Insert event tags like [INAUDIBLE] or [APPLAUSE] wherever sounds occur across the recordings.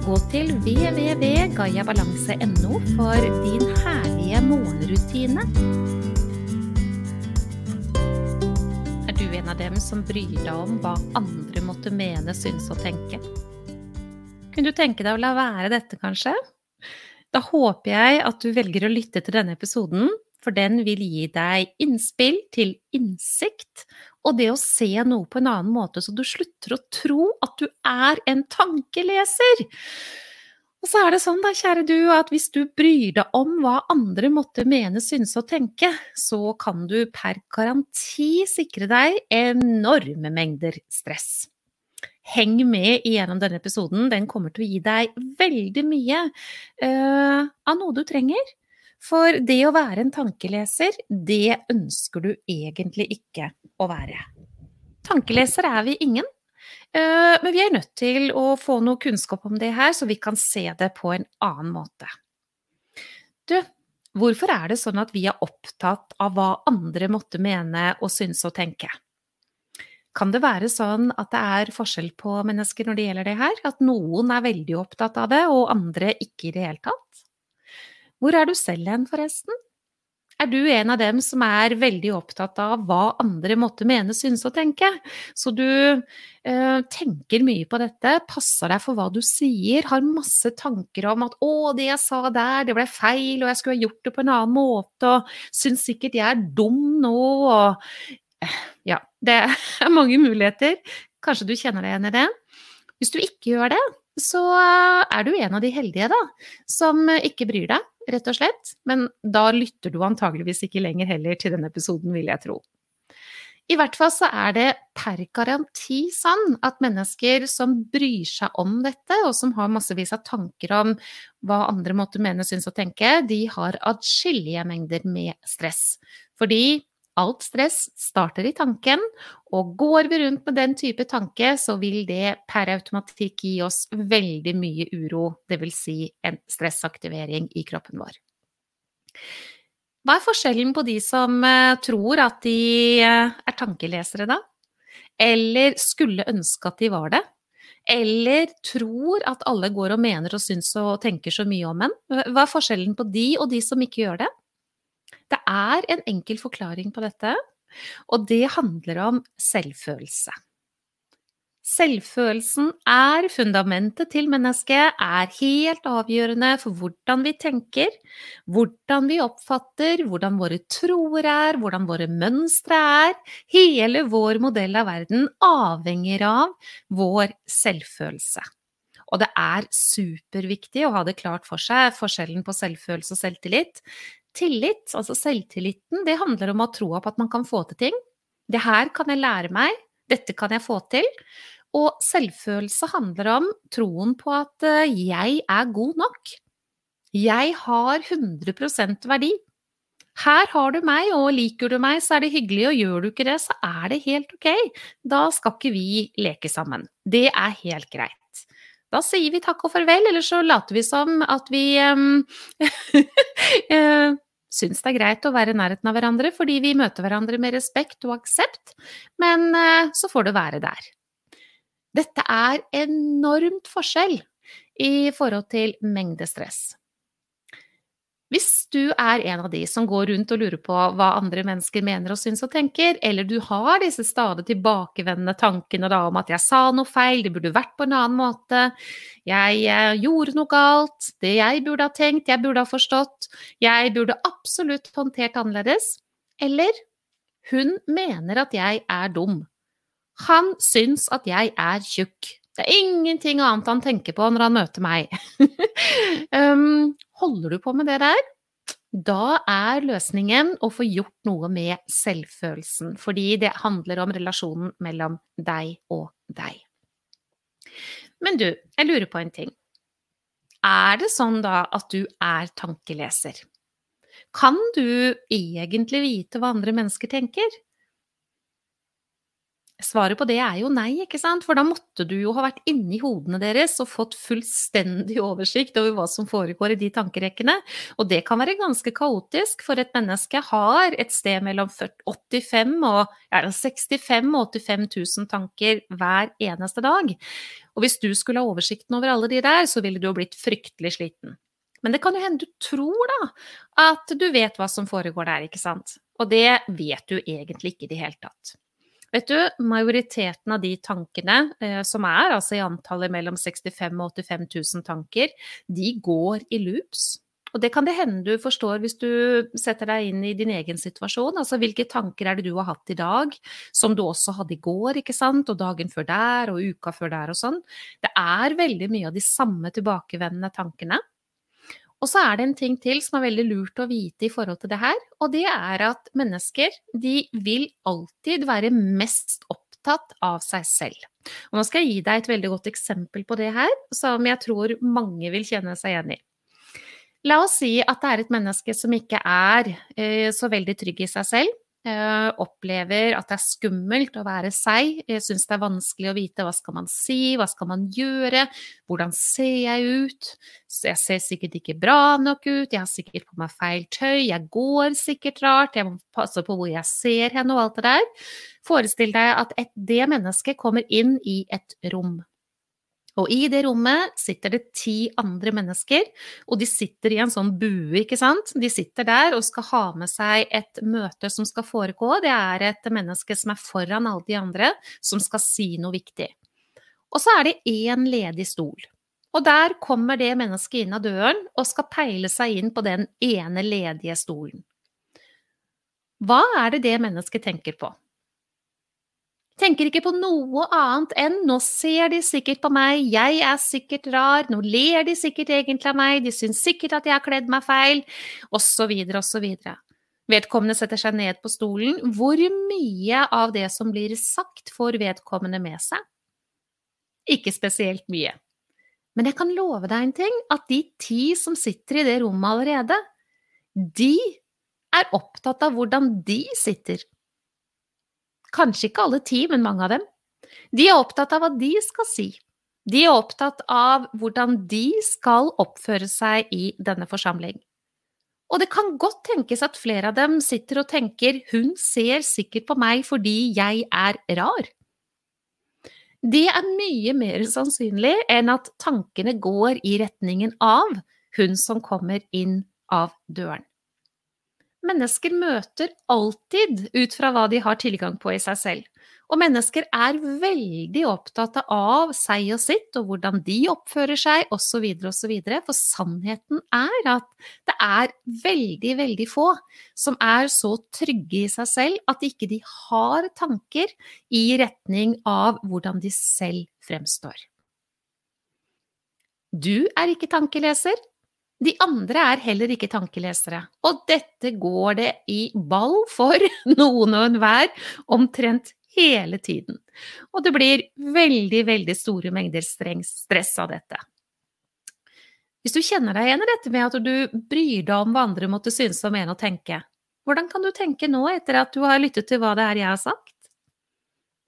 Gå til www.gayabalanse.no for din herlige morgenrutine. Er du en av dem som bryr deg om hva andre måtte mene, synes og tenke? Kunne du tenke deg å la være dette, kanskje? Da håper jeg at du velger å lytte til denne episoden, for den vil gi deg innspill til innsikt og det å se noe på en annen måte, så du slutter å tro at du er en tankeleser. Og så er det sånn, da, kjære du, at hvis du bryr deg om hva andre måtte mene, synes og tenke, så kan du per garanti sikre deg enorme mengder stress. Heng med igjennom denne episoden, den kommer til å gi deg veldig mye uh, av noe du trenger. For det å være en tankeleser, det ønsker du egentlig ikke å være. Tankeleser er vi ingen, eh, men vi er nødt til å få noe kunnskap om det her, så vi kan se det på en annen måte. Du, hvorfor er det sånn at vi er opptatt av hva andre måtte mene og synes og tenke? Kan det være sånn at det er forskjell på mennesker når det gjelder det her? At noen er veldig opptatt av det, og andre ikke i det hele tatt? Hvor er du selv hen, forresten? Er du en av dem som er veldig opptatt av hva andre måtte mene, synes og tenke? Så du eh, tenker mye på dette, passer deg for hva du sier, har masse tanker om at 'å, det jeg sa der, det ble feil, og jeg skulle ha gjort det på en annen måte', og syns sikkert jeg er dum nå, og eh, Ja, det er [LAUGHS] mange muligheter. Kanskje du kjenner deg igjen i det? Hvis du ikke gjør det, så er du en av de heldige, da, som ikke bryr deg rett og slett. Men da lytter du antageligvis ikke lenger heller til denne episoden, vil jeg tro. I hvert fall så er det per garanti sånn at mennesker som bryr seg om dette, og som har massevis av tanker om hva andre måtte mene, synes og tenke, de har atskillige mengder med stress. Fordi alt stress starter i tanken, og går vi rundt med den type tanke, så vil det per automatikk gi oss veldig mye uro, dvs. Si en stressaktivering i kroppen vår. Hva er forskjellen på de som eh, tror at de eh, er tankelesere, da? Eller skulle ønske at de var det? Eller tror at alle går og mener og syns og tenker så mye om en? Hva er forskjellen på de og de som ikke gjør det? Det er en enkel forklaring på dette, og det handler om selvfølelse. Selvfølelsen er fundamentet til mennesket, er helt avgjørende for hvordan vi tenker, hvordan vi oppfatter, hvordan våre troer er, hvordan våre mønstre er. Hele vår modell av verden avhenger av vår selvfølelse. Og det er superviktig å ha det klart for seg, forskjellen på selvfølelse og selvtillit. Tillit, altså selvtilliten, det handler om å ha troa på at man kan få til ting. Det her kan jeg lære meg, dette kan jeg få til. Og selvfølelse handler om troen på at eh, jeg er god nok. Jeg har 100% verdi. Her har du meg, og liker du meg, så er det hyggelig, og gjør du ikke det, så er det helt ok. Da skal ikke vi leke sammen. Det er helt greit. Da sier vi takk og farvel, eller så later vi som at vi um, [LAUGHS] syns det er greit å være i nærheten av hverandre fordi vi møter hverandre med respekt og aksept, men uh, så får det være der. Dette er enormt forskjell i forhold til mengdestress. Hvis du er en av de som går rundt og lurer på hva andre mennesker mener og syns og tenker, eller du har disse stadig tilbakevendende tankene da om at 'jeg sa noe feil, det burde vært på en annen måte', 'jeg eh, gjorde noe galt', 'det jeg burde ha tenkt, jeg burde ha forstått', 'jeg burde absolutt håndtert annerledes', eller 'hun mener at jeg er dum', 'han syns at jeg er tjukk'. Det er ingenting annet han tenker på når han møter meg. um, [LAUGHS] holder du på med det der, da er løsningen å få gjort noe med selvfølelsen, fordi det handler om relasjonen mellom deg og deg. Men du, jeg lurer på en ting. Er det sånn da at du er tankeleser? Kan du egentlig vite hva andre mennesker tenker? Svaret på det er jo nei, ikke sant? For da måtte du jo ha vært inni hodene deres og fått fullstendig oversikt over hva som foregår i de tankerekkene. Og det kan være ganske kaotisk, for et menneske har et sted mellom 85 og ja, 65 og 85 000 tanker hver eneste dag. Og hvis du skulle ha oversikten over alle de der, så ville du jo blitt fryktelig sliten. Men det kan jo hende du tror da at du vet hva som foregår der, ikke sant? Og det vet du egentlig ikke i det hele tatt. Vet du, majoriteten av de tankene, eh, som er altså i antallet mellom 65 og 85 000 tanker, de går i loops. Og det kan det hende du forstår hvis du setter deg inn i din egen situasjon. Altså hvilke tanker er det du har hatt i dag, som du også hadde i går, ikke sant, og dagen før der, og uka før der og sånn. Det er veldig mye av de samme tilbakevendende tankene. Og så er det en ting til som er veldig lurt å vite i forhold til det her, og det er at mennesker de vil alltid være mest opptatt av seg selv. Og nå skal jeg gi deg et veldig godt eksempel på det her, som jeg tror mange vil kjenne seg igjen i. La oss si at det er et menneske som ikke er eh, så veldig trygg i seg selv, opplever at det er skummelt å være seg, syns det er vanskelig å vite hva skal man si, hva skal man gjøre, hvordan ser jeg ut, jeg ser sikkert ikke bra nok ut, jeg har sikkert på meg feil tøy, jeg går sikkert rart, jeg må passe på hvor jeg ser henne og alt det der. Forestill deg at et, det mennesket kommer inn i et rom. Og i det rommet sitter det ti andre mennesker, og de sitter i en sånn bue, ikke sant. De sitter der og skal ha med seg et møte som skal foregå. Det er et menneske som er foran alle de andre, som skal si noe viktig. Og så er det én ledig stol. Og der kommer det mennesket inn av døren og skal peile seg inn på den ene ledige stolen. Hva er det det mennesket tenker på? Tenker ikke på noe annet enn nå ser de sikkert på meg, jeg er sikkert rar, nå ler de sikkert egentlig av meg, de syns sikkert at jeg har kledd meg feil, osv., osv. Vedkommende setter seg ned på stolen. Hvor mye av det som blir sagt, får vedkommende med seg? Ikke spesielt mye. Men jeg kan love deg en ting, at de ti som sitter i det rommet allerede, de er opptatt av hvordan de sitter. Kanskje ikke alle ti, men mange av dem. De er opptatt av hva de skal si. De er opptatt av hvordan de skal oppføre seg i denne forsamling. Og det kan godt tenkes at flere av dem sitter og tenker hun ser sikkert på meg fordi jeg er rar. Det er mye mer sannsynlig enn at tankene går i retningen av hun som kommer inn av døren. Mennesker møter alltid ut fra hva de har tilgang på i seg selv. Og mennesker er veldig opptatt av seg og sitt, og hvordan de oppfører seg, osv., osv. For sannheten er at det er veldig, veldig få som er så trygge i seg selv at ikke de har tanker i retning av hvordan de selv fremstår. Du er ikke tankeleser, de andre er heller ikke tankelesere, og dette går det i ball for [LAUGHS] noen og enhver omtrent hele tiden. Og det blir veldig, veldig store mengder stress av dette. Hvis du kjenner deg igjen i dette med at du bryr deg om hva andre måtte synes og mene og tenke, hvordan kan du tenke nå etter at du har lyttet til hva det er jeg har sagt?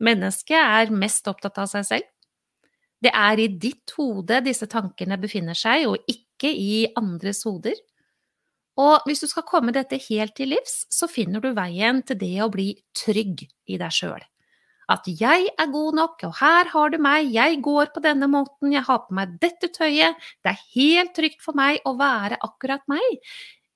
Mennesket er mest opptatt av seg selv. Det er i ditt hode disse tankene befinner seg, og ikke i andres hoder. Og hvis du skal komme dette helt til livs, så finner du veien til det å bli trygg i deg sjøl. At jeg er god nok, og her har du meg, jeg går på denne måten, jeg har på meg dette tøyet, det er helt trygt for meg å være akkurat meg.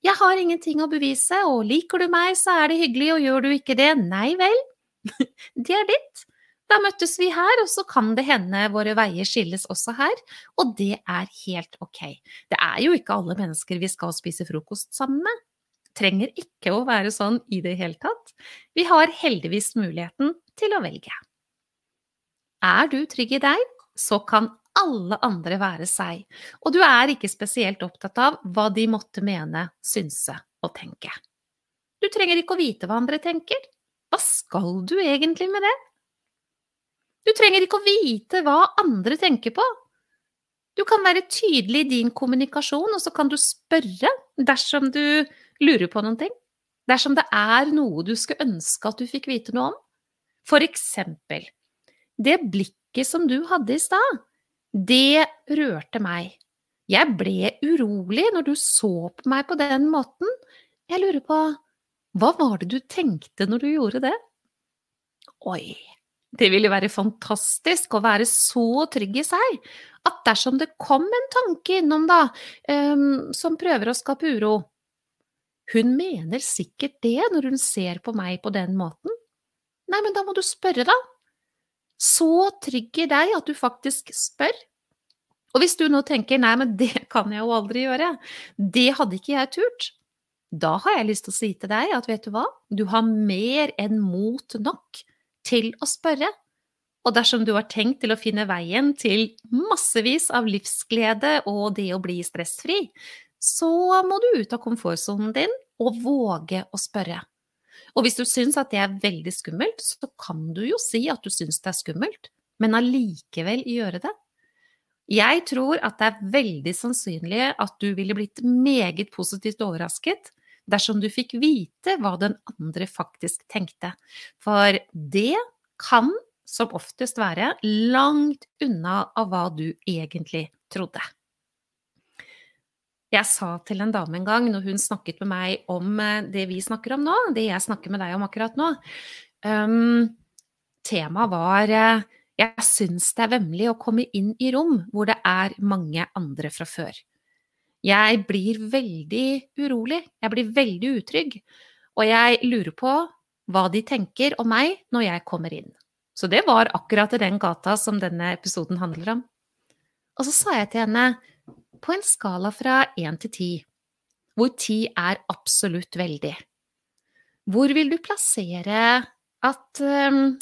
Jeg har ingenting å bevise, og liker du meg, så er det hyggelig, og gjør du ikke det, nei vel, [LAUGHS] det er ditt. Da møttes vi her, og så kan det hende våre veier skilles også her, og det er helt ok. Det er jo ikke alle mennesker vi skal spise frokost sammen med. Trenger ikke å være sånn i det hele tatt. Vi har heldigvis muligheten til å velge. Er du trygg i deg, så kan alle andre være seg, og du er ikke spesielt opptatt av hva de måtte mene, synse og tenke. Du trenger ikke å vite hva andre tenker. Hva skal du egentlig med det? Du trenger ikke å vite hva andre tenker på. Du kan være tydelig i din kommunikasjon, og så kan du spørre dersom du lurer på noen ting, dersom det er noe du skulle ønske at du fikk vite noe om, for eksempel, det blikket som du hadde i stad, det rørte meg. Jeg ble urolig når du så på meg på den måten. Jeg lurer på, hva var det du tenkte når du gjorde det? Oi, det ville være fantastisk å være så trygg i seg at dersom det kom en tanke innom, da, um, som prøver å skape uro Hun mener sikkert det når hun ser på meg på den måten. Nei, men da må du spørre, da. Så trygg i deg at du faktisk spør. Og hvis du nå tenker nei, men det kan jeg jo aldri gjøre, det hadde ikke jeg turt, da har jeg lyst til å si til deg at vet du hva, du har mer enn mot nok til å spørre. Og dersom du har tenkt til å finne veien til massevis av livsglede og det å bli stressfri, så må du ut av komfortsonen din og våge å spørre. Og hvis du syns at det er veldig skummelt, så kan du jo si at du syns det er skummelt, men allikevel gjøre det. Jeg tror at det er veldig sannsynlig at du ville blitt meget positivt overrasket dersom du fikk vite hva den andre faktisk tenkte. For det kan som oftest være langt unna av hva du egentlig trodde. Jeg sa til en dame en gang når hun snakket med meg om eh, det vi snakker om nå, det jeg snakker med deg om akkurat nå um, Temaet var eh, jeg syns det er vemmelig å komme inn i rom hvor det er mange andre fra før. Jeg blir veldig urolig, jeg blir veldig utrygg, og jeg lurer på hva de tenker om meg når jeg kommer inn. Så det var akkurat i den gata som denne episoden handler om. Og så sa jeg til henne, på en skala fra én til ti, hvor ti er absolutt veldig, hvor vil du plassere at um,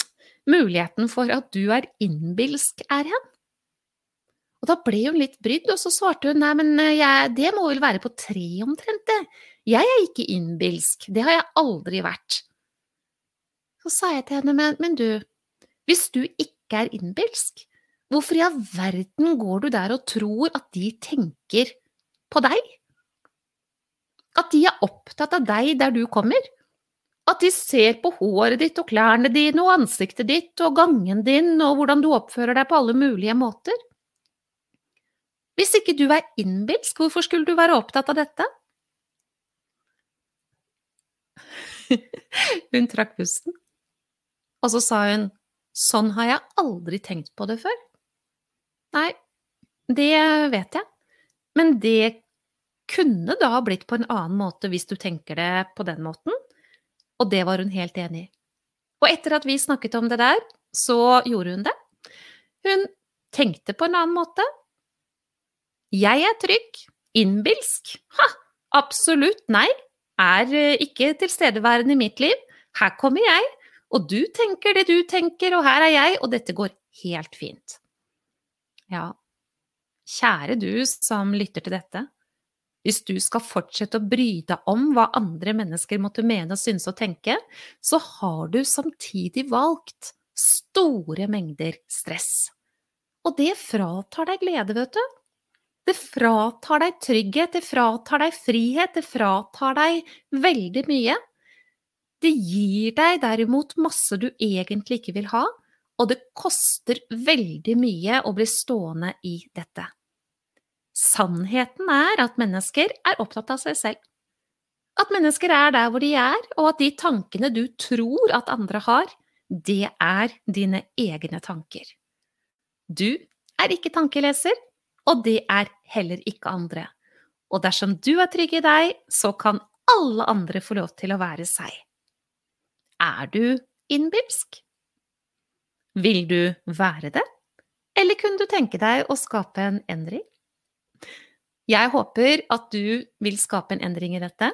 muligheten for at du er innbilsk, er hen? Og da ble hun litt brydd, og så svarte hun nei, men eh, jeg, det må vel være på tre omtrent, det. Jeg er ikke innbilsk, det har jeg aldri vært. Så sa jeg til henne, men, men du, hvis du ikke er innbilsk, hvorfor i all verden går du der og tror at de tenker på deg? At de er opptatt av deg der du kommer? At de ser på håret ditt og klærne dine og ansiktet ditt og gangen din og hvordan du oppfører deg på alle mulige måter? Hvis ikke du er innbilsk, hvorfor skulle du være opptatt av dette? [LAUGHS] hun trakk pusten, og så sa hun, sånn har jeg aldri tenkt på det før. Nei, det vet jeg, men det kunne da blitt på en annen måte hvis du tenker det på den måten. Og det var hun helt enig i. Og etter at vi snakket om det der, så gjorde hun det. Hun tenkte på en annen måte. Jeg er trygg. Innbilsk? Ha! Absolutt nei. Er eh, ikke tilstedeværende i mitt liv. Her kommer jeg, og du tenker det du tenker, og her er jeg, og dette går helt fint. Ja, kjære du som lytter til dette. Hvis du skal fortsette å bry deg om hva andre mennesker måtte mene og synes og tenke, så har du samtidig valgt store mengder stress. Og det fratar deg glede, vet du. Det fratar deg trygghet, det fratar deg frihet, det fratar deg veldig mye. Det gir deg derimot masse du egentlig ikke vil ha, og det koster veldig mye å bli stående i dette. Sannheten er at mennesker er opptatt av seg selv. At mennesker er der hvor de er, og at de tankene du tror at andre har, det er dine egne tanker. Du er ikke tankeleser, og det er heller ikke andre. Og dersom du er trygg i deg, så kan alle andre få lov til å være seg. Er du innbilsk? Vil du være det, eller kunne du tenke deg å skape en endring? Jeg håper at du vil skape en endring i dette.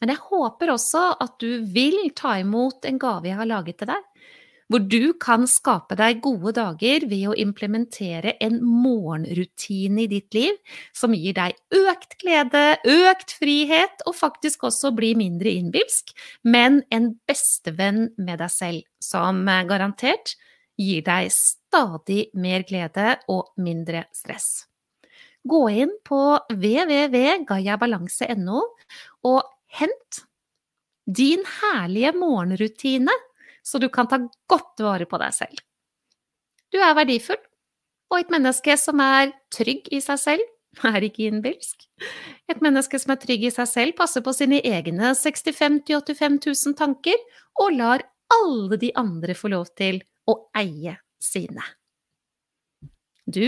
Men jeg håper også at du vil ta imot en gave jeg har laget til deg, hvor du kan skape deg gode dager ved å implementere en morgenrutine i ditt liv som gir deg økt glede, økt frihet og faktisk også bli mindre innbilsk, men en bestevenn med deg selv, som garantert gir deg stadig mer glede og mindre stress. Gå inn på www.gayabalanse.no og hent din herlige morgenrutine, så du kan ta godt vare på deg selv. Du er verdifull, og et menneske som er trygg i seg selv, [LAUGHS] er ikke innbilsk. Et menneske som er trygg i seg selv, passer på sine egne 65 000-85 000 tanker, og lar alle de andre få lov til å eie sine. Du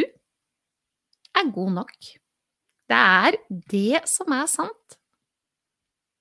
er god nok. Det er det som er sant.